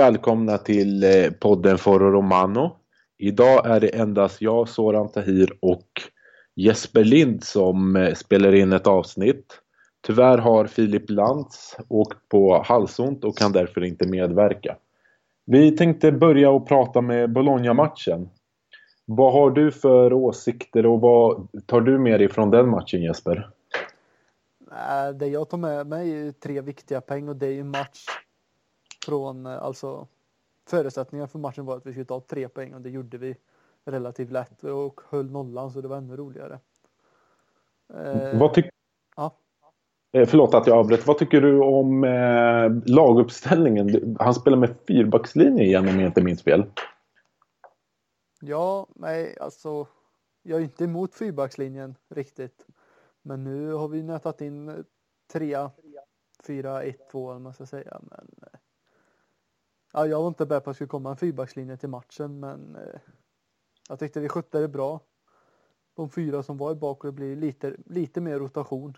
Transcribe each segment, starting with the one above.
välkomna till eh, podden Foro Romano. Idag är det endast jag, Soran Tahir och Jesper Lind som eh, spelar in ett avsnitt. Tyvärr har Filip Lantz åkt på halsont och kan därför inte medverka. Vi tänkte börja och prata med Bologna-matchen. Vad har du för åsikter och vad tar du med dig från den matchen Jesper? Äh, det jag tar med mig är tre viktiga poäng och det är ju match från eh, alltså förutsättningar för matchen var att vi skulle ta tre poäng och det gjorde vi relativt lätt och höll nollan så det var ännu roligare. Eh, vad tycker ja. Eh, förlåt att jag avbröt. Vad tycker du om eh, laguppställningen? Han spelar med fyrbackslinje igen om jag inte minns fel. Ja, nej, alltså. Jag är inte emot fyrbackslinjen riktigt. Men nu har vi nötat in trea, fyra, ett, två, man ska säga. Men ja, jag var inte beredd på att det skulle komma en fyrbackslinje till matchen, men eh, jag tyckte vi skötte det bra. De fyra som var i bak och det blir lite, lite mer rotation.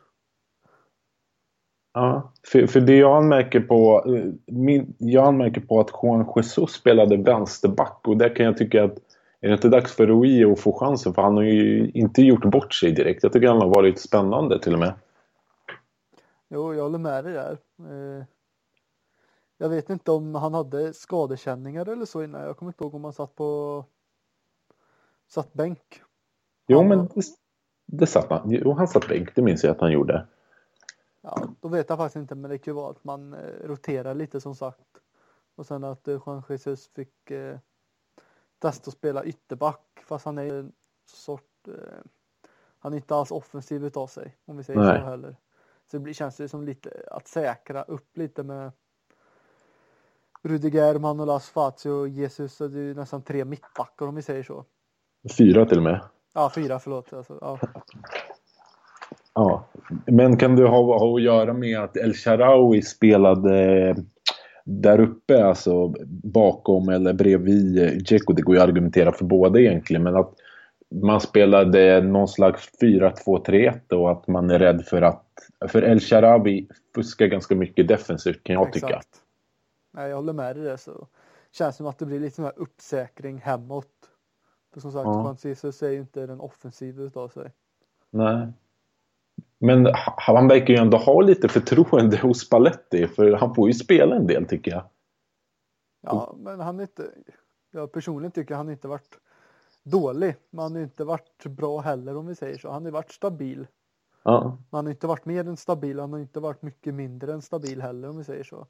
Ja, för, för det jag anmärker på, eh, min, jag anmärker på att Juan Jesus spelade vänsterback och där kan jag tycka att är det inte dags för Rui att få chansen? För han har ju inte gjort bort sig direkt. Jag tycker han har varit spännande till och med. Jo, jag håller med dig där. Eh, jag vet inte om han hade skadekänningar eller så innan. Jag kommer inte ihåg om han satt på satt bänk. Jo, men det, det satt han. Jo, han satt bänk. Det minns jag att han gjorde. Ja, då vet jag faktiskt inte, men det kan ju vara att man eh, roterar lite som sagt. Och sen att eh, Juan Jesus fick eh, testa att spela ytterback, fast han är en sort, eh, han är inte alls offensiv utav sig, om vi säger Nej. så heller. Så det blir, känns det som lite att säkra upp lite med Rudiger, Manolas, Fazio och Jesus. Så det är nästan tre mittbackar om vi säger så. Fyra till och med. Ja, fyra, förlåt. Alltså, ja. ja. Men kan det ha, ha att göra med att El Sharawi spelade där uppe, alltså bakom eller bredvid Dzeko? Det går ju att argumentera för båda egentligen, men att man spelade någon slags 4-2-3-1 och att man är rädd för att... För El Sharawi fuskar ganska mycket defensivt kan jag Exakt. tycka. Nej, jag håller med dig där. Så känns som att det blir lite sån här uppsäkring hemåt. För som sagt, ja. Jesus är ju inte den offensiva utav sig. Nej. Men han verkar ju ändå ha lite förtroende hos Spalletti för han får ju spela en del tycker jag. Ja, men han är inte... Jag personligen tycker han inte varit dålig. Men han har inte varit bra heller om vi säger så. Han har varit stabil. Ja. Men han har inte varit mer än stabil. Han har inte varit mycket mindre än stabil heller om vi säger så.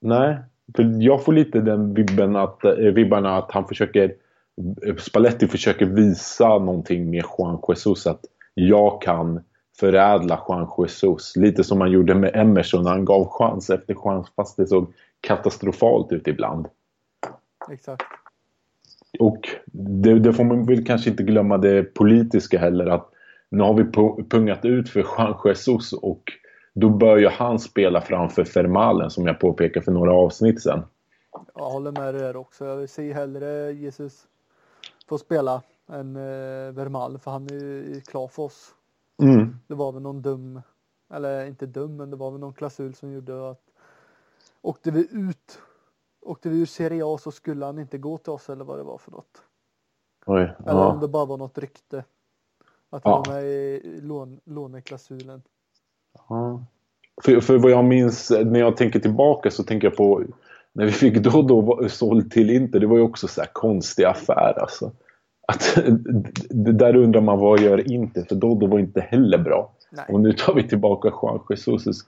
Nej, för jag får lite den vibben att, äh, vibbarna att han försöker Spalletti försöker visa någonting med Juan Jesus att jag kan förädla Juan Jesus. Lite som han gjorde med Emerson när han gav chans efter chans fast det såg katastrofalt ut ibland. Exakt. Och det, det, får man väl kanske inte glömma det politiska heller att nu har vi pungat ut för Juan Jesus och då bör ju han spela framför Fermalen som jag påpekade för några avsnitt sedan. Jag håller med dig där också. Jag vill se hellre Jesus få spela än eh, Vermal för han är ju klar för oss. Mm. Det var väl någon dum, eller inte dum, men det var väl någon klausul som gjorde att åkte vi ut, åkte vi ur Serie A så skulle han inte gå till oss eller vad det var för något. Oj, eller ja. om det bara var något rykte. Att han ja. var med i lån, låneklausulen. Ja. För, för vad jag minns när jag tänker tillbaka så tänker jag på när vi fick då då såld till Inter. Det var ju också så här konstig affär alltså. Att, där undrar man vad gör Inter? För Dodo var inte heller bra. Nej. Och nu tar vi tillbaka Juan Jesus.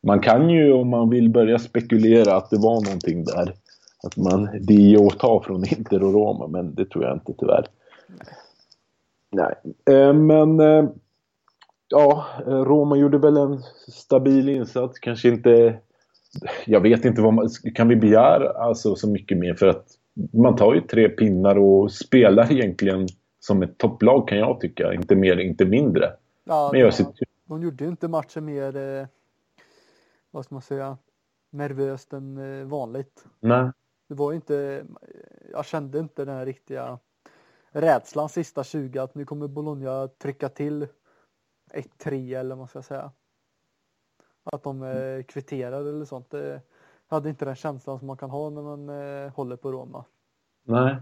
Man kan ju om man vill börja spekulera att det var någonting där. Att man, det är att ta från Inter och Roma men det tror jag inte tyvärr. Nej. Nej. Eh, men eh, ja, Roma gjorde väl en stabil insats. Kanske inte... Jag vet inte vad man... Kan vi begära alltså, så mycket mer? För att man tar ju tre pinnar och spelar egentligen som ett topplag kan jag tycka. Inte mer, inte mindre. Ja, Men jag sitter... De gjorde ju inte matchen mer, eh, vad ska man säga, nervöst än eh, vanligt. Nej. Det var inte, jag kände inte den här riktiga rädslan sista 20 att nu kommer Bologna trycka till 1-3 eller vad man ska säga. Att de eh, kvitterar eller sånt. Det hade inte den känslan som man kan ha när man eh, håller på Roma. Nej.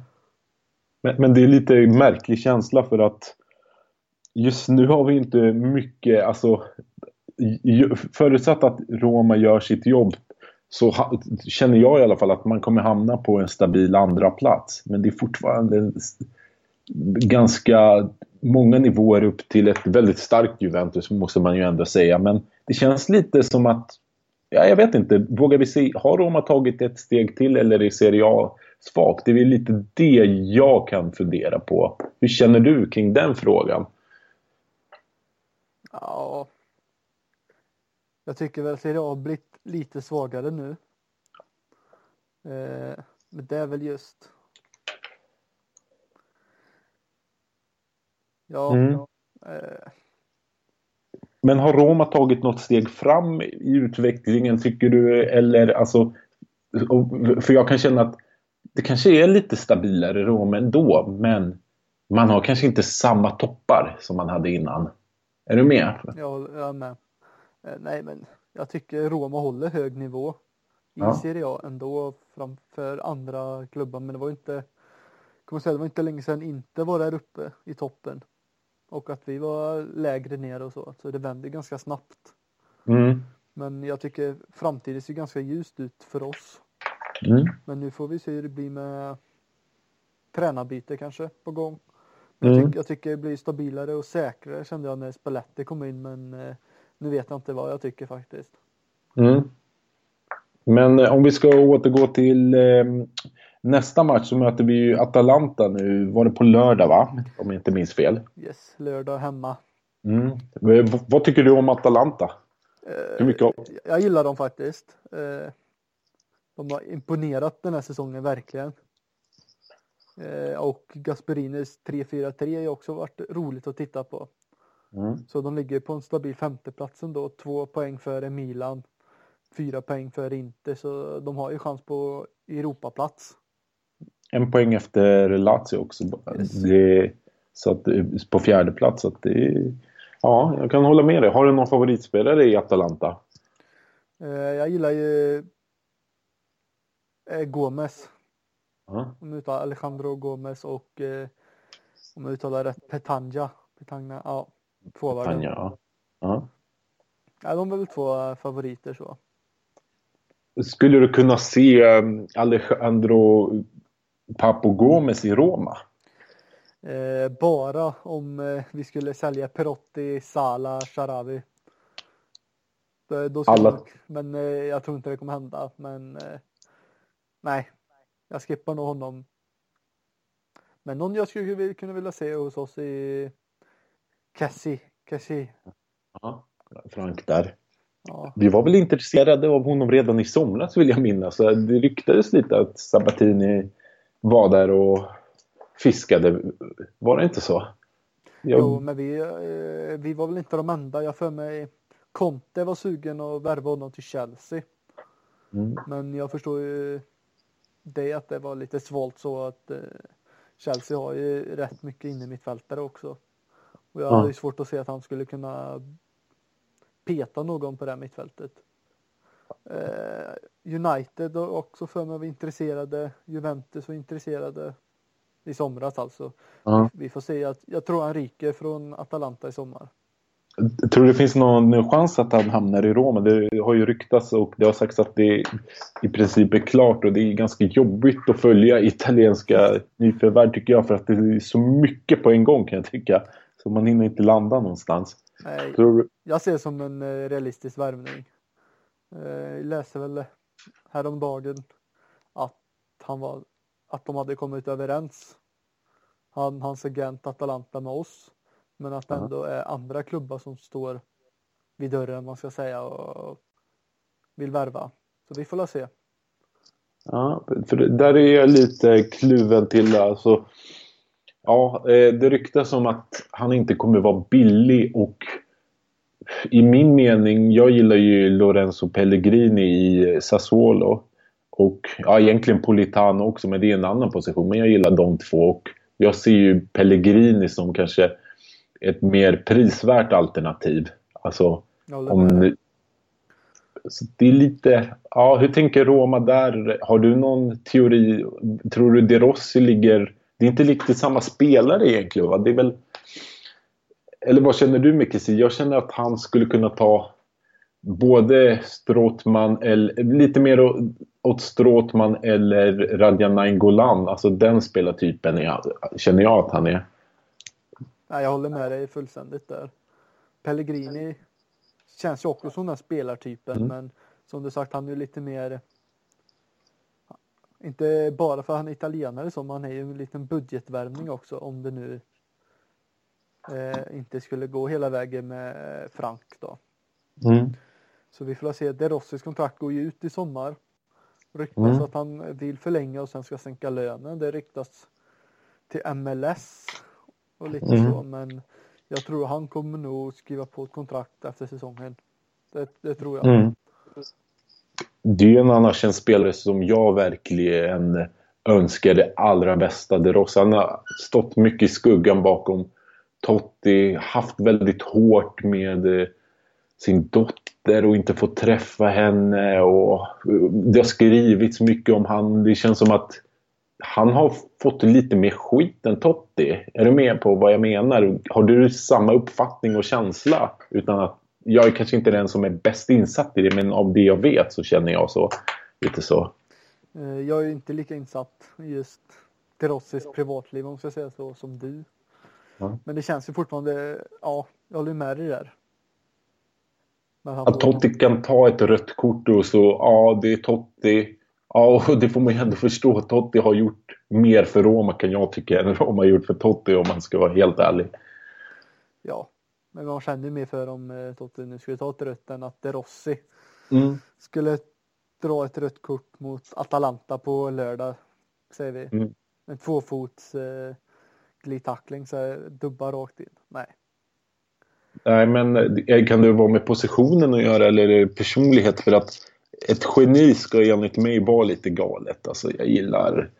Men, men det är lite märklig känsla för att just nu har vi inte mycket, alltså förutsatt att Roma gör sitt jobb så känner jag i alla fall att man kommer hamna på en stabil andra plats. Men det är fortfarande ganska många nivåer upp till ett väldigt starkt Juventus måste man ju ändå säga. Men det känns lite som att, ja, jag vet inte, vågar vi se, har Roma tagit ett steg till eller är Serie A svagt? Det är väl lite det jag kan fundera på. Hur känner du kring den frågan? Ja, jag tycker väl Serie A har blivit lite svagare nu. Eh, men det är väl just Ja. Mm. Eh. Men har Roma tagit något steg fram i utvecklingen tycker du? Eller alltså, för jag kan känna att det kanske är lite stabilare Roma ändå, men man har kanske inte samma toppar som man hade innan. Är du med? Ja, jag är med. Eh, nej, men jag tycker Roma håller hög nivå i ja. Serie A ändå framför andra klubbar. Men det var inte, kan säga, det var inte länge sedan inte var där uppe i toppen. Och att vi var lägre ner och så. Så det vänder ganska snabbt. Mm. Men jag tycker framtiden ser ganska ljust ut för oss. Mm. Men nu får vi se hur det blir med tränarbyte kanske på gång. Jag, mm. tycker, jag tycker det blir stabilare och säkrare kände jag när Spalletti kom in men eh, nu vet jag inte vad jag tycker faktiskt. Mm. Men eh, om vi ska återgå till eh, Nästa match så möter vi ju Atalanta nu. Var det på lördag va? Om jag inte minns fel. Yes, lördag hemma. Mm. Vad tycker du om Atalanta? Hur mycket? Jag gillar dem faktiskt. Eh, de har imponerat den här säsongen verkligen. Eh, och Gasperinis 3-4-3 har också varit roligt att titta på. Mm. Så de ligger på en stabil femteplats ändå. Två poäng före Milan. Fyra poäng före Inter. Så de har ju chans på Europaplats. En poäng efter Lazio också. Yes. Det, så att, på fjärde plats. Så att det, ja, jag kan hålla med dig. Har du någon favoritspelare i Atalanta? Eh, jag gillar ju eh, Gomes. Uh-huh. Om uttalar Alejandro Gomes och eh, om jag uttalar rätt Petanja. Petagna, ja. Tvåvarden. Petagna, ja. Uh-huh. ja. De är väl två favoriter så. Skulle du kunna se Alejandro Papo Gomes i Roma? Eh, bara om eh, vi skulle sälja Perotti, Sala, Sharawi. Då, då Alla... Jag, men eh, jag tror inte det kommer hända. Men eh, nej, jag skippar nog honom. Men någon jag skulle kunna vilja se hos oss i Cassie. Cassie. Ja, Frank där. Ja. Vi var väl intresserade av honom redan i somras vill jag minnas. Det ryktades lite att Sabatini var där och fiskade. Var det inte så? Jag... Jo, men vi, eh, vi var väl inte de enda. Jag för mig Conte var sugen att värva honom till Chelsea. Mm. Men jag förstår ju det att det var lite svalt så att eh, Chelsea har ju rätt mycket inne mittfältare också. Och jag hade ju svårt att se att han skulle kunna peta någon på det här mittfältet. Eh, United har också för mig var intresserade. Juventus var intresserade i somras alltså. Ja. Vi får se att jag tror han ryker från Atalanta i sommar. Tror du det finns någon chans att han hamnar i Roma? Det har ju ryktats och det har sagts att det i princip är klart och det är ganska jobbigt att följa italienska nyförvärv tycker jag för att det är så mycket på en gång kan jag tycka. Så man hinner inte landa någonstans. Nej, Tror... Jag ser det som en eh, realistisk värvning. Jag eh, läste väl häromdagen att han var att de hade kommit överens. Han, hans agent Atalanta med oss. Men att det ändå är andra klubbar som står vid dörren man ska säga och vill värva. Så vi får la se. Ja, för där är jag lite kluven till alltså. Ja, eh, det ryktas om att han inte kommer vara billig och i min mening, jag gillar ju Lorenzo Pellegrini i Sassuolo. Och ja, egentligen Politano också, men det är en annan position. Men jag gillar de två. Och jag ser ju Pellegrini som kanske ett mer prisvärt alternativ. Alltså, om, Så det är lite, ja hur tänker Roma där? Har du någon teori? Tror du De Rossi ligger, det är inte riktigt samma spelare egentligen va? Det är väl, eller vad känner du mycket Jag känner att han skulle kunna ta både Stråtman, eller lite mer åt Stråtman eller Radja Golan. Alltså den spelartypen är, känner jag att han är. Jag håller med dig fullständigt där. Pellegrini känns ju också som den spelartypen mm. men som du sagt han är ju lite mer inte bara för att han är italienare som han är ju en liten budgetvärmning också om det nu eh, inte skulle gå hela vägen med Frank då. Mm. Så vi får se. De Rossis kontrakt går ju ut i sommar. Ryktas mm. att han vill förlänga och sen ska sänka lönen. Det ryktas till MLS och lite mm. så men jag tror han kommer nog skriva på ett kontrakt efter säsongen. Det, det tror jag. Mm. Det är ju en annars en spelare som jag verkligen önskar det allra bästa. De Rossi, han har stått mycket i skuggan bakom Totti, haft väldigt hårt med eh, sin dotter och inte fått träffa henne. Och eh, det har skrivits mycket om han. Det känns som att han har fått lite mer skit än Totti. Är du med på vad jag menar? Har du samma uppfattning och känsla? Utan att, jag är kanske inte den som är bäst insatt i det, men av det jag vet så känner jag så. Lite så. Eh, jag är inte lika insatt i just Terossis privatliv om jag säga så, som du. Ja. Men det känns ju fortfarande, ja, jag håller med dig där. Att Totti kan ta ett rött kort och så, ja det är Totti. Ja, och det får man ju ändå förstå. Totti har gjort mer för Roma kan jag tycka än Roma har gjort för Totti om man ska vara helt ärlig. Ja, men man känner ju mer för om eh, Totti nu skulle ta ett rött än att De Rossi mm. skulle dra ett rött kort mot Atalanta på lördag, säger vi. Mm. En tvåfots eh, glidtackling så dubbar rakt in. Nej. Nej, men eh, kan det vara med positionen att göra eller är det personlighet? För att ett geni ska enligt mig vara lite galet. Alltså jag gillar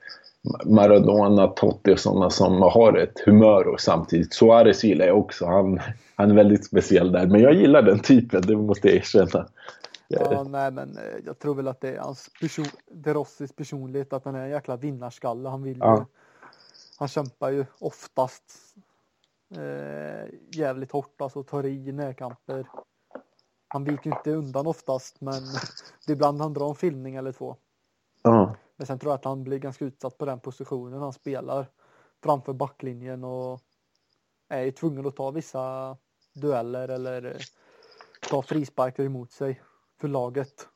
Maradona, Totti och sådana som har ett humör och samtidigt Suarez gillar jag också. Han, han är väldigt speciell där. Men jag gillar den typen, det måste jag erkänna. Ja, nej, men eh, jag tror väl att det är hans person, De Rossis personlighet, att han är en jäkla vinnarskalle. Han vill ja. ju, han kämpar ju oftast eh, jävligt hårt, alltså tar i närkamper. Han viker inte undan oftast, men det är ibland han drar en filmning eller två. Ja. Men sen tror jag att han blir ganska utsatt på den positionen han spelar framför backlinjen och är ju tvungen att ta vissa dueller eller ta frisparkar emot sig för laget.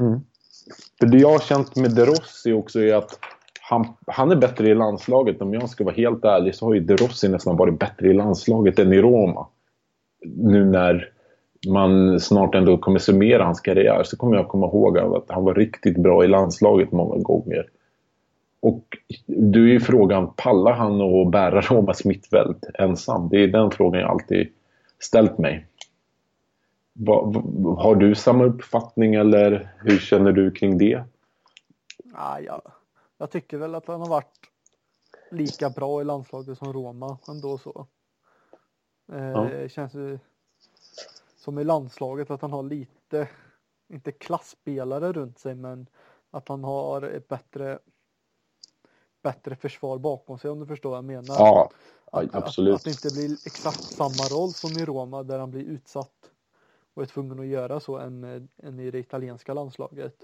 Mm. För det jag har känt med De Rossi också är att han, han är bättre i landslaget. Om jag ska vara helt ärlig så har ju De Rossi nästan varit bättre i landslaget än i Roma. Nu när man snart ändå kommer summera hans karriär så kommer jag komma ihåg att han var riktigt bra i landslaget många gånger. Och du är ju frågan, pallar han att bära Romas mittfält ensam? Det är den frågan jag alltid ställt mig. har du samma uppfattning eller hur känner du kring det? Ja, jag, jag tycker väl att han har varit lika bra i landslaget som Roma ändå så. Eh, ja. Känns ju som i landslaget att han har lite, inte klassspelare runt sig men att han har ett bättre bättre försvar bakom sig om du förstår vad jag menar. Ja, att, absolut. Att, att, det inte blir exakt samma roll som i Roma där han blir utsatt och är tvungen att göra så än, än i det italienska landslaget.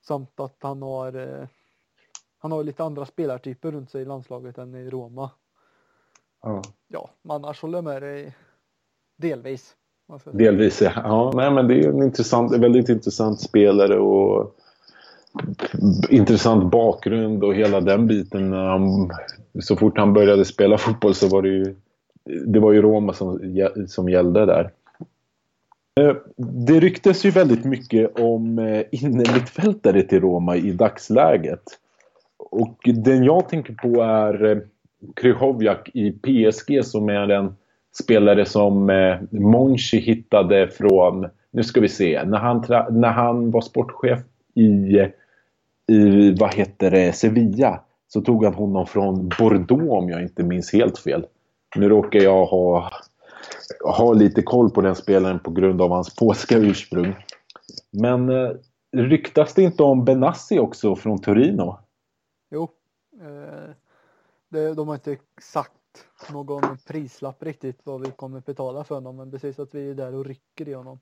Samt att han har eh, han har lite andra spelartyper runt sig i landslaget än i Roma. Ja, ja men annars håller jag med dig delvis. Delvis ja. ja nej, men det är en intressant, väldigt intressant spelare och intressant bakgrund och hela den biten. Han, så fort han började spela fotboll så var det ju det var ju Roma som, som gällde där. Eh, det ryktes ju väldigt mycket om eh, innermittfältare till Roma i dagsläget. Och den jag tänker på är eh, Krychowiak i PSG som är en spelare som eh, Monchi hittade från, nu ska vi se, när han, när han var sportchef i, i, vad heter det, Sevilla så tog han honom från Bordeaux om jag inte minns helt fel. Nu råkar jag ha ha lite koll på den spelaren på grund av hans polska ursprung. Men eh, ryktas det inte om Benassi också från Torino? Jo, eh, det, de har inte sagt någon prislapp riktigt vad vi kommer betala för honom men precis att vi är där och rycker i honom.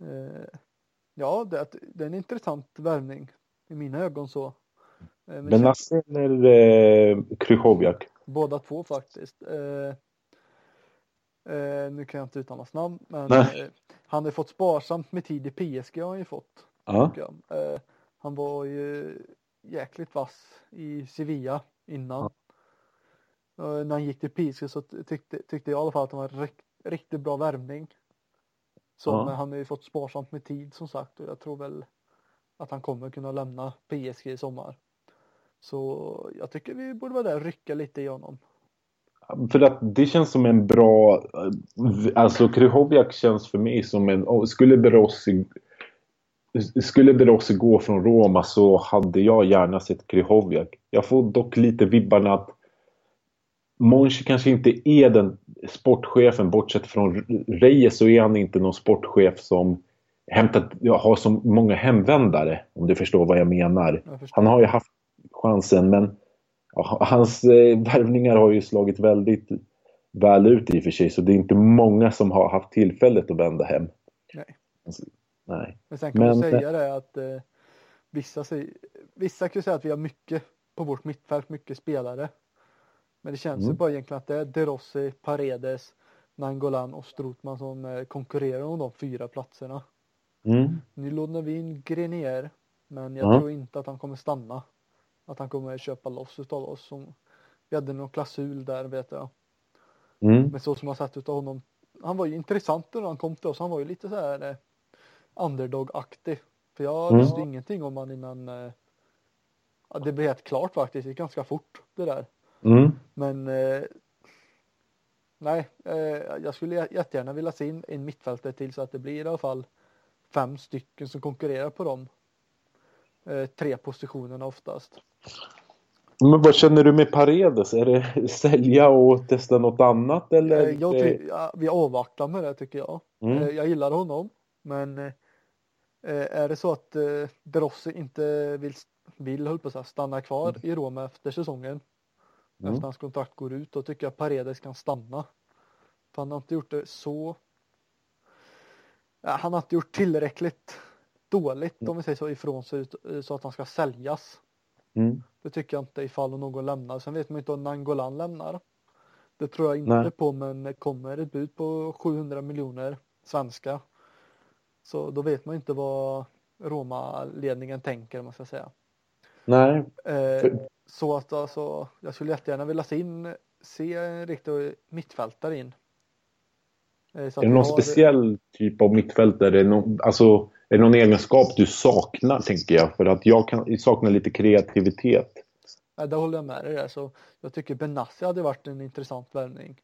Eh, ja, det, det är en intressant värvning i mina ögon så. Eh, Benassi eller eh, Krychowiak? Båda två faktiskt. Eh, eh, nu kan jag inte uttala hans namn men eh, han har fått sparsamt med tid i PSG har han ju fått. Ja. Eh, han var ju jäkligt vass i Sevilla innan. Ja. När han gick till PSG så tyckte, tyckte jag i alla fall att det var en rikt, riktigt bra värvning. Så ja. han har ju fått sparsamt med tid som sagt och jag tror väl att han kommer kunna lämna PSG i sommar. Så jag tycker vi borde vara där och rycka lite i honom. För att det känns som en bra... Alltså Krychowiak känns för mig som en... Skulle Berossi... Skulle Berossi gå från Roma så hade jag gärna sett Krychowiak. Jag får dock lite vibbarna att Monchi kanske inte är den sportchefen. Bortsett från Reyes så är han inte någon sportchef som hämtat, har så många hemvändare. Om du förstår vad jag menar. Jag han har ju haft chansen men ja, hans eh, värvningar har ju slagit väldigt väl ut i och för sig så det är inte många som har haft tillfället att vända hem. Nej. Alltså, nej. Men sen kan men, man säga det att eh, vissa, vissa kan säga att vi har mycket på vårt mittfält, mycket spelare. Men det känns mm. ju bara egentligen att det är De Rossi, Paredes, Nangolan och Strotman som eh, konkurrerar om de fyra platserna. Mm. Nu lånar vi in Grenier men jag mm. tror inte att han kommer stanna. Att han kommer köpa loss utav oss. Som, vi hade någon klausul där vet jag. Mm. Men så som jag sett utav honom. Han var ju intressant när han kom till oss. Han var ju lite så här eh, underdog-aktig. För jag mm. visste ingenting om han innan. Eh, det blev helt klart faktiskt. Det gick ganska fort det där. Mm. Men eh, nej, eh, jag skulle jättegärna vilja se in en mittfältare till så att det blir i alla fall fem stycken som konkurrerar på dem. Eh, tre positionerna oftast. Men vad känner du med Paredes? Är det sälja och testa något annat eller? Eh, jag ja, vi avvaktar med det tycker jag. Mm. Eh, jag gillar honom men eh, är det så att Drossi inte vill, vill höll på här, stanna kvar mm. i Roma efter säsongen. Efter hans kontrakt går ut då tycker jag Paredes kan stanna. För han har inte gjort det så han har inte gjort tillräckligt dåligt mm. om vi säger så ifrån sig så att han ska säljas. Mm. Det tycker jag inte ifall någon lämnar. Sen vet man inte om Nangolan lämnar. Det tror jag inte Nej. på men kommer ett bud på 700 miljoner svenska så då vet man inte vad Roma-ledningen tänker om man ska säga. Nej. Eh, så att alltså, jag skulle jättegärna vilja se in, se en riktig mittfältare in. Eh, är det någon har... speciell typ av mittfältare? Är det någon, alltså, är det någon egenskap du saknar, tänker jag? För att jag, kan, saknar lite kreativitet. Nej, det håller jag med dig så Jag tycker Benassi hade varit en intressant värvning.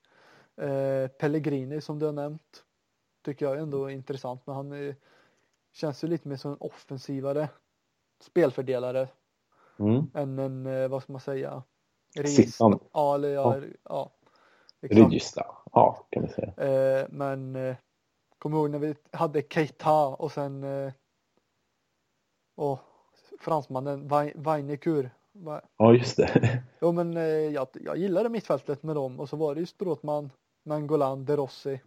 Eh, Pellegrini som du har nämnt tycker jag ändå är intressant men han är, känns ju lite mer som en offensivare spelfördelare mm. än en, eh, vad ska man säga, Register. Ja, eller ja, ja. ja Register, ja kan man säga. Eh, men eh, kommer ihåg när vi hade Keita och sen eh, och fransmannen Weinekur. Ja just det. Jo men eh, jag, jag gillade mittfältet med dem och så var det ju Stråtman, Nangolan, De Rossi.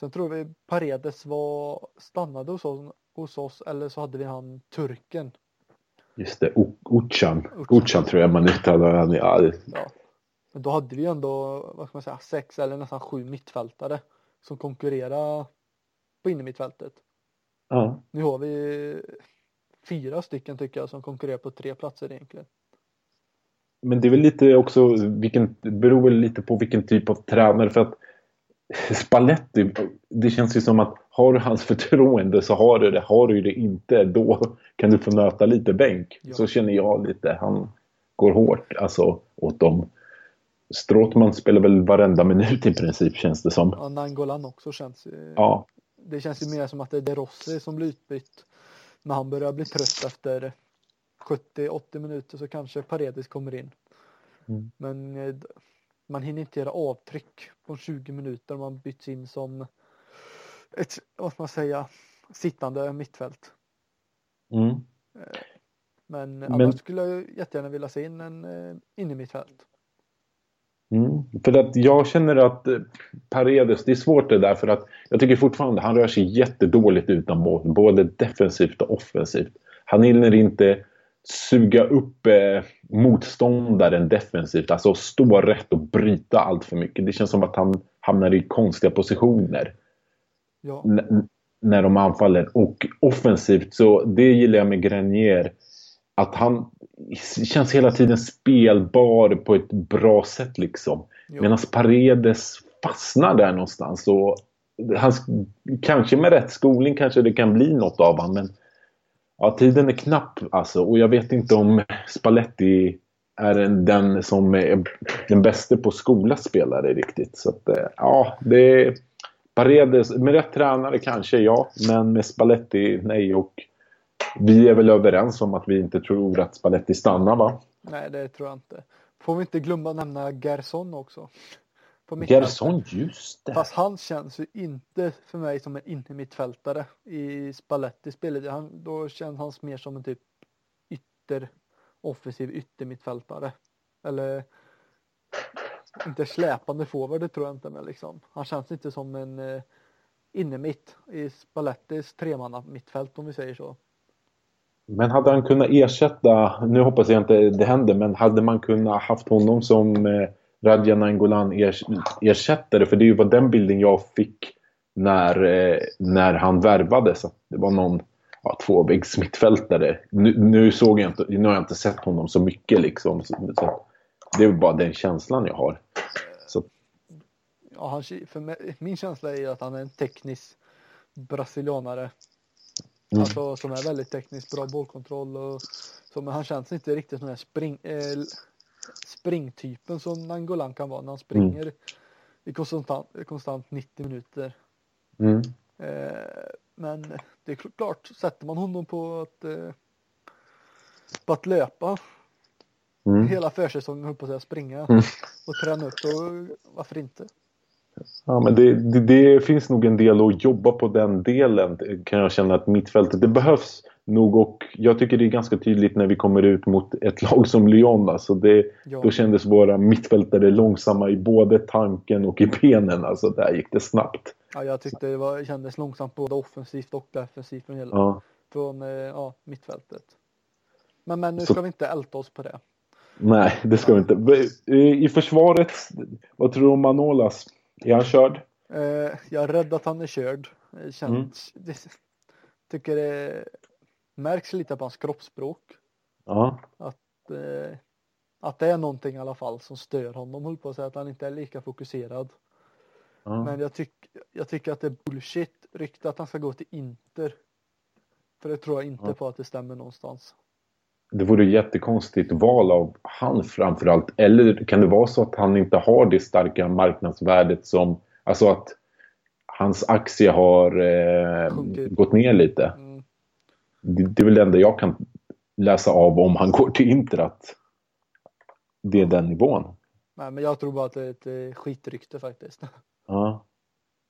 Sen tror vi Paredes var stannade hos oss, hos oss eller så hade vi han turken. Just det, Ucan. Ucan tror jag man uttalar han. Ja. ja. Men då hade vi ändå, vad ska man säga, sex eller nästan sju mittfältare som konkurrerade på innermittfältet. Ja. Nu har vi fyra stycken tycker jag som konkurrerar på tre platser egentligen. Men det är väl lite också, vilken, beror väl lite på vilken typ av tränare för att Spalletti, det känns ju som att har du hans förtroende så har du det. Har du det inte, då kan du få nöta lite bänk. Ja. Så känner jag lite. Han går hårt alltså åt dem. Stråtman spelar väl varenda minut i princip känns det som. Ja, Nangolan också känns Ja. Det känns ju mer som att det är De Rossi som blir utbytt. När han börjar bli trött efter 70-80 minuter så kanske Paredes kommer in. Mm. Men eh, man hinner inte göra avtryck på 20 minuter. Man byts in som ett, vad ska man säga, sittande mittfält. Mm. Eh, men, Men- annars skulle jag jättegärna vilja se in en eh, in i mittfält. Mm. För att jag känner att eh, Paredes, det är svårt det där för att jag tycker fortfarande han rör sig jättedåligt utan boll. Både defensivt och offensivt. Han hinner inte suga upp eh, motståndaren defensivt. Alltså stå rätt och bryta allt för mycket. Det känns som att han hamnar i konstiga positioner. Ja, när de anfaller. Och offensivt så, det gillar jag med Grenier. Att han känns hela tiden spelbar på ett bra sätt liksom. Medan Paredes fastnar där någonstans. Och han, kanske med rätt skolning kanske det kan bli något av honom. Men ja, tiden är knapp alltså. Och jag vet inte om Spalletti är den som är den bästa på skola spelare riktigt. Så att, eh, ja, det är Paredes, med rätt tränare kanske ja, men med Spalletti nej. Och vi är väl överens om att vi inte tror att Spalletti stannar va? nej det tror jag inte. Får vi inte glömma att nämna Gerson också. På. Gerson, just det. Fast han känns ju inte för mig som en innermittfältare i Spalletti spelet. Han, då känns han mer som en typ ytter, offensiv yttermittfältare. Eller inte släpande forward, det tror jag inte, men liksom. Han känns inte som en eh, innermitt i Spallettis tremanna mittfält om vi säger så. Men hade han kunnat ersätta, nu hoppas jag inte det händer, men hade man kunnat haft honom som eh, Radja Nainggolan ers ersättare? För det var den bilden jag fick när, eh, när han värvades. Att det var någon ja, tvåväggs mittfältare. Nu, nu såg jag inte, nu har jag inte sett honom så mycket liksom. Så, så, det är bara den känslan jag har. Så, Ja, han, för mig, min känsla är att han är en teknisk brasilianare. Mm. Alltså som är väldigt tekniskt bra bollkontroll och men han känns inte riktigt som den här spring, eh, springtypen som Nangolan kan vara när han springer i konstant, konstant 90 minuter. mm. Eh, men det är klart, sätter man honom på att, eh, på att löpa Mm. hela försäsongen, höll på att säga, springa Mm. och träna upp, då varför inte? Ja, men det, det, det finns nog en del att jobba på den delen kan jag känna att mittfältet det behövs nog och jag tycker det är ganska tydligt när vi kommer ut mot ett lag som Lyon. Alltså det, Ja. Då kändes våra mittfältare långsamma i både tanken och i benen. Alltså där gick det snabbt. Ja, jag tyckte det var, kändes långsamt både offensivt och defensivt från, hela, Ja. från eh, ja, mittfältet. Men, men nu Så- ska vi inte älta oss på det. Nej, det ska vi inte. I försvaret, vad tror du om Manolas? Är han körd? Eh, jag är rädd att han är körd. Känns, Mm. det, tycker det märks lite på hans kroppsspråk. Ja. Eh, att det är någonting i alla fall som stör honom. Håller på att säga att han inte är lika fokuserad. ja. Men jag, tyck, jag tycker att det är bullshit rykte att han ska gå till Inter. För det tror jag inte Ja. på att det stämmer någonstans. Det vore ett jättekonstigt val av han framförallt. Eller kan det vara så att han inte har det starka marknadsvärdet som... Alltså att hans aktie har eh, gått ner lite. Mm. Det, det är väl det enda jag kan läsa av om han går till Inter att det är den nivån. Nej, men jag tror bara att det är ett eh, skitrykte faktiskt. Ja.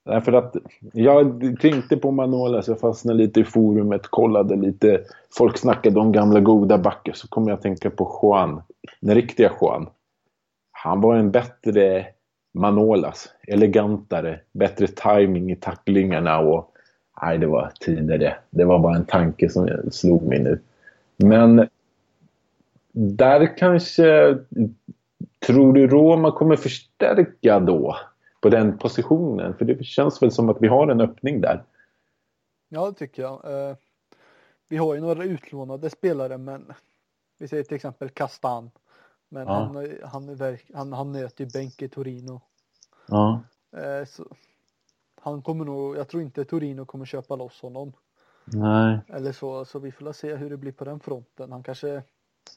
Därför att jag tänkte på Manolas, alltså, jag fastnade lite i forumet, kollade lite. Folk snackade om gamla goda backar, så kom jag att tänka på Juan. Den riktiga Juan. Han var en bättre Manolas, alltså, elegantare, bättre timing i tacklingarna och nej, det var tidigare. Det var bara en tanke som slog mig nu. Men där kanske Tror du Roma kommer förstärka då på den positionen? För det känns väl som att vi har en öppning där. Ja, det tycker jag. Eh, vi har ju några utlånade spelare, men vi säger till exempel Castan. Men Ja. han, han, han, han nöt ju bänk i Torino. Ja. Eh, så han kommer nog, jag tror inte Torino kommer köpa loss honom. Nej. Eller så, så vi får se hur det blir på den fronten. Han kanske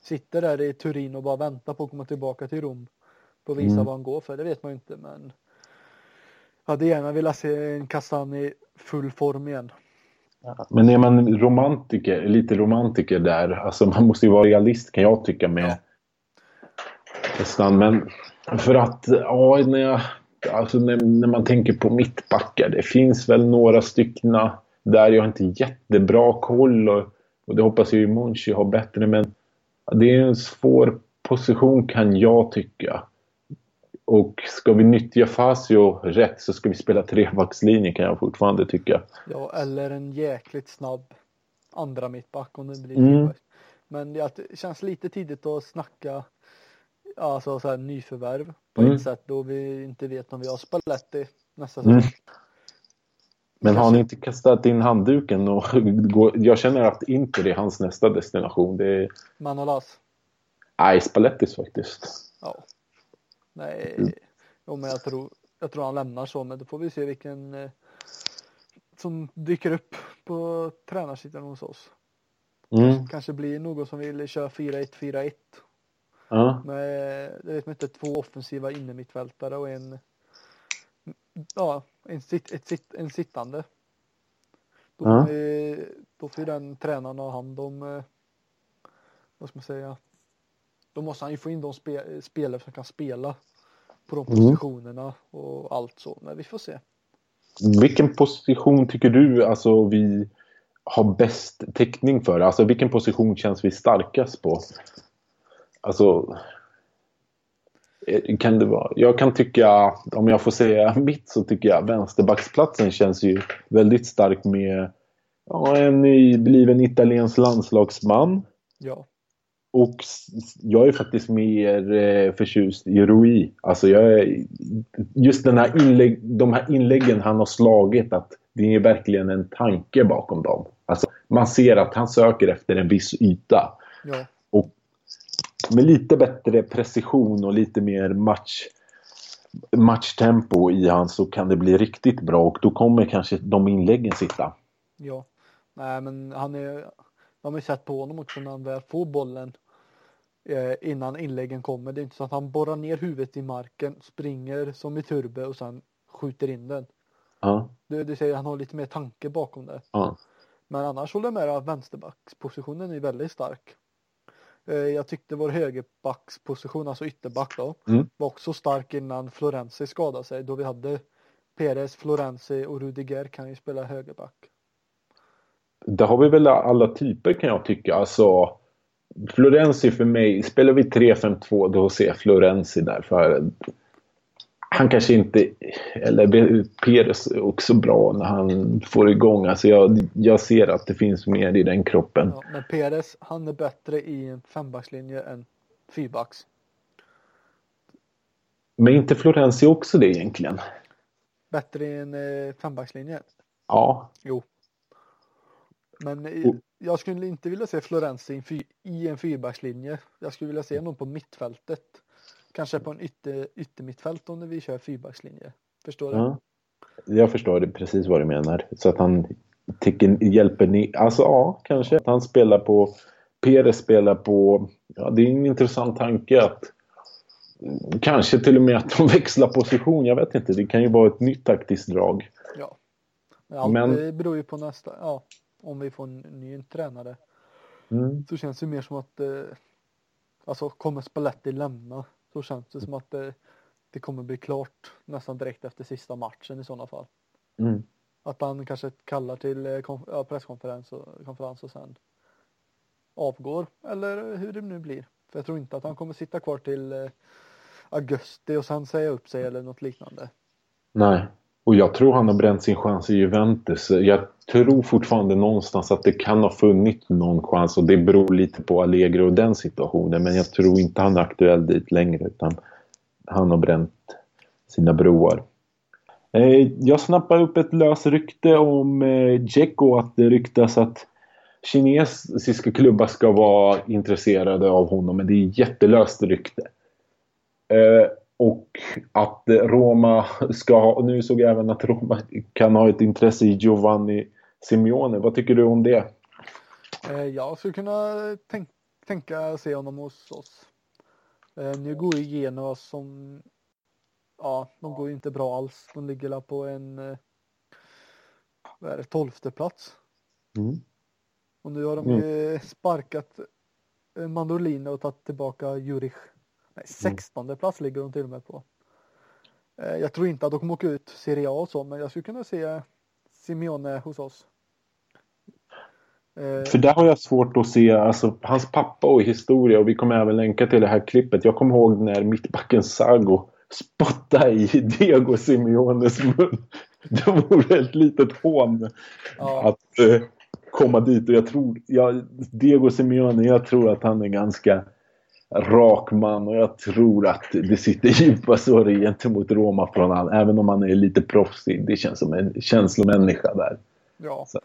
sitter där i Turin och bara väntar på att komma tillbaka till Rom. På att visa Mm. vad han går för, det vet man ju inte men. Jag hade gärna velat se en Kassan i full form igen. Men är man romantiker, lite romantiker där, alltså man måste ju vara realist kan jag tycka med Ja. Kastan. Men För att, ja, när, jag, alltså när, när man tänker på mittbackar, det finns väl några stycken där jag inte jättebra koll och, och det hoppas jag ju Monchi har bättre, men det är en svår position kan jag tycka. Och ska vi nyttja Fasio rätt så ska vi spela trebackslinje kan jag fortfarande tycka. Ja, eller en jäkligt snabb andra mittback om det blir Mm. mm. Men det känns lite tidigt att snacka alltså så här, nyförvärv på Mm. ett sätt då vi inte vet om vi har Spalletti nästa Mm. säsong. Men har ni inte kastat in handduken? Och går, jag känner att Inter är hans nästa destination. Det är Manolas? nej, Spallettis faktiskt. Ja. Nej, Mm. jo, men jag tror, jag tror han lämnar så, men då får vi se vilken eh, som dyker upp på tränarsidan hos oss. Mm. Kanske blir någon som vill köra 4-1-4-1 Ja. med, jag vet inte, två offensiva innermittfältare och en, ja, en, sitt, ett, sitt, en sittande. Då, Ja. får vi, då får den tränaren ha hand om, eh, vad ska man säga, då måste han ju få in de spe, spelare som kan spela på de Mm. positionerna och allt så, men vi får se. Vilken position tycker du alltså vi har bäst täckning för? Alltså vilken position känns vi starkast på? Alltså eh, kan det vara? Jag kan tycka, om jag får säga mitt så tycker jag vänsterbacksplatsen känns ju väldigt stark med ja, en nybliven italiensk landslagsman. Ja, Och jag är faktiskt mer eh, förtjust i Rui. Alltså jag är, just den här inlägg, de här inläggen han har slagit, att det är verkligen en tanke bakom dem. Alltså, man ser att han söker efter en viss yta. ja, Och med lite bättre precision och lite mer match, matchtempo i han så kan det bli riktigt bra och då kommer kanske de inläggen sitta. ja. Nej, men han är, de har ju sett på honom också när han väl får bollen eh, innan inläggen kommer. Det är inte så att han borrar ner huvudet i marken, springer som i turbo och sen skjuter in den. Ja, Du, du säger han har lite mer tanke bakom det. ja. Men annars håller jag med att vänsterbackspositionen är väldigt stark. Eh, Jag tyckte vår högerbacksposition, alltså ytterback då, Mm. var också stark innan Florenzi skadade sig. Då vi hade Perez, Florenzi och Rudiger kan ju spela högerback. Det har vi väl alla typer kan jag tycka. Alltså, Florenzi för mig, spelar vi 3-5-2 då ser jag Florenzi där. För han kanske inte, eller Peres är också bra när han får igång. Alltså jag, jag ser att det finns mer i den kroppen. Ja, men Perez, han är bättre i en fembackslinje än fyrbacks. Men inte Florenzi också det egentligen? Bättre i en eh, fembackslinje? Ja. Jo. Men i, Och- jag skulle inte vilja se Florenzi i en, fy, i en fyrbackslinje. Jag skulle vilja se honom på mittfältet. Kanske på en ytter, yttermittfält om vi kör fyrbackslinje. Förstår du? ja. Jag förstår precis vad du menar. Så att han tycker, hjälper ni. Alltså ja, kanske. Att han spelar på... Peres spelar på... Ja, det är en intressant tanke att... Kanske till och med att de växlar position. Jag vet inte. Det kan ju vara ett nytt taktiskt drag. Ja. Allt Men- det beror ju på nästa, ja, om vi får en ny tränare. Mm. Så känns det mer som att, eh, alltså kommer Spalletti lämna så känns det som att eh, det kommer bli klart nästan direkt efter sista matchen i sådana fall. Mm. Att han kanske kallar till eh, konf- presskonferens och, konferens och sen avgår eller hur det nu blir. För jag tror inte att han kommer sitta kvar till eh, augusti och sen säga upp sig eller något liknande. Nej. Och jag tror han har bränt sin chans i Juventus. Jag tror fortfarande någonstans att det kan ha funnits någon chans och det beror lite på Allegri och den situationen. Men jag tror inte han är aktuell dit längre utan han har bränt sina broar. Eh, jag snappade upp ett löst rykte om eh, Dzeko att det ryktas att kinesiska klubbar ska vara intresserade av honom men det är ett jättelöst rykte. Eh, och att Roma ska ha, nu såg jag även att Roma kan ha ett intresse i Giovanni Simeone. Vad tycker du om det? Eh, jag skulle kunna tänk, tänka se honom hos oss. Eh, nu går ju Genoa som, ja, de går ju inte bra alls. De ligger där på en, eh, vad är det, tolfte plats. Mm. Och nu har de Mm. ju sparkat eh, Mandolino och tagit tillbaka Jurich. Nej, 16 plats ligger de till och med på. Eh, jag tror inte att de kommer åka ut Serie A och så, men jag skulle kunna se Simeone hos oss. Eh, För där har jag svårt att se, alltså hans pappa och historia och vi kommer även länka till det här klippet. Jag kommer ihåg när mittbacken Sago spottade i Diego Simeones mun. Det vore ett litet hån ja. att uh, komma dit och jag tror, ja, Diego Simeone, jag tror att han är ganska rak man och jag tror att det sitter djupa sår gentemot Roma från han, även om han är lite proffsig. Det känns som en känslomänniska där. Ja. Så.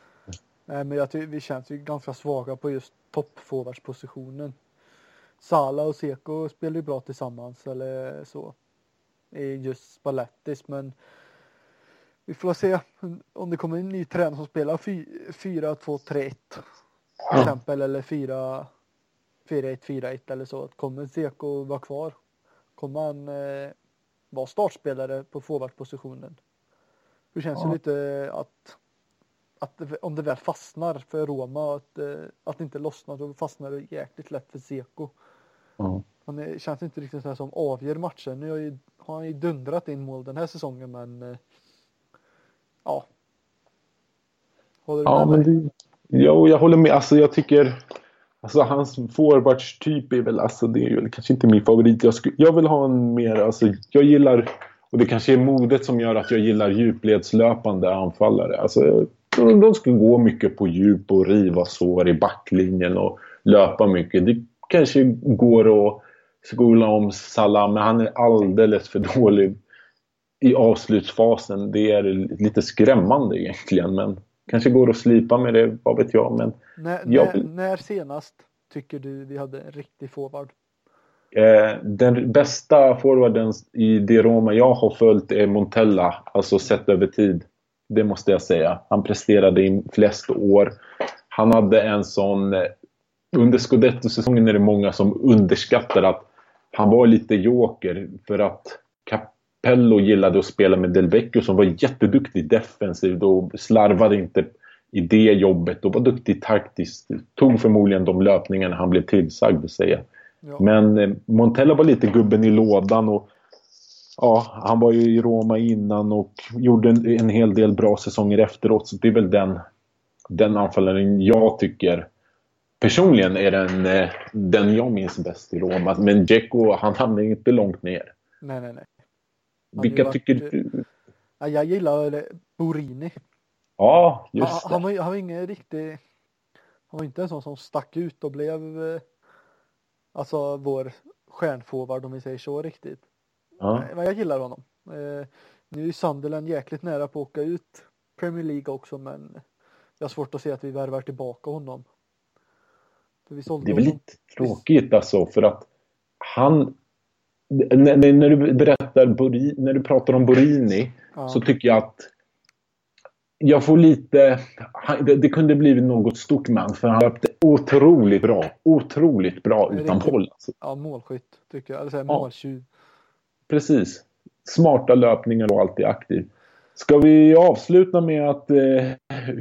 Nej, men jag tycker vi känns ju ganska svaga på just toppforwardspositionen. Sala och Seko spelar ju bra tillsammans eller så. I just Spallettis men vi får se om det kommer en ny tränare som spelar 4-2-3-1 till exempel eller 4 4-1, 4-1 eller så. Kommer Seko vara kvar? Kommer han eh, vara startspelare på forwardspositionen? Det känns ja. ju lite att, att om det väl fastnar för Roma, att, eh, att det inte lossnar, då fastnar det jäkligt lätt för Seko. Ja. Han är, känns inte riktigt så här som avgör matchen. Nu har, ju, har han ju dundrat in mål den här säsongen men eh, ja. Håller du ja, med mig? jo, jag håller med. Alltså jag tycker Alltså hans forwardstyp är väl, alltså det är ju kanske inte min favorit. Jag, skulle, jag vill ha en mer, alltså jag gillar, och det kanske är modet som gör att jag gillar djupledslöpande anfallare. Alltså de, de ska gå mycket på djup och riva sår i backlinjen och löpa mycket. Det kanske går att skola om Salah, men han är alldeles för dålig i avslutsfasen. Det är lite skrämmande egentligen, men kanske går att slipa med det, vad vet jag. Men när, jag... när, när senast tycker du vi hade en riktig forward? Eh, den bästa forwarden i det Roma jag har följt är Montella, alltså sett över tid. Det måste jag säga. Han presterade i flest år. Han hade en sån... Eh, under Scudetto-säsongen är det många som underskattar att han var lite joker för att Capello gillade att spela med Del Vecchio som var jätteduktig defensivt och slarvade inte i det jobbet och var duktig taktiskt. Tog förmodligen de löpningarna han blev tillsagd att säga. Ja. Men eh, Montella var lite gubben i lådan och ja, han var ju i Roma innan och gjorde en, en hel del bra säsonger efteråt. Så det är väl den, den anfallaren jag tycker personligen är den, eh, den jag minns bäst i Roma. Men Dzeko, han hamnade inte långt ner. Nej, nej, nej. Vilka varit, tycker du? Ja, jag gillar Borini. Ja, just han, det. Han var, han var ingen riktig, han var inte en sån som stack ut och blev eh, alltså vår stjärnforward om vi säger så riktigt. Ja. Men jag gillar honom. Eh, nu är Sunderland jäkligt nära på att åka ut Premier League också men jag har svårt att se att vi värvar tillbaka honom. det är väl lite tråkigt alltså för att han när, när du berättar, när du pratar om Borini ja. så tycker jag att jag får lite... Det, det kunde blivit något stort man för han löpte otroligt bra. Otroligt bra utan boll. Alltså. Ja, målskytt tycker jag. Eller måltjuv. Ja, precis. Smarta löpningar och alltid aktiv. Ska vi avsluta med att eh,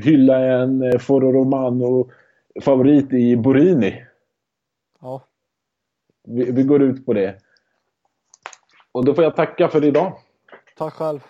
hylla en eh, Foro Romano favorit i Borini? Ja. Vi, vi går ut på det. Och då får jag tacka för idag. Tack själv.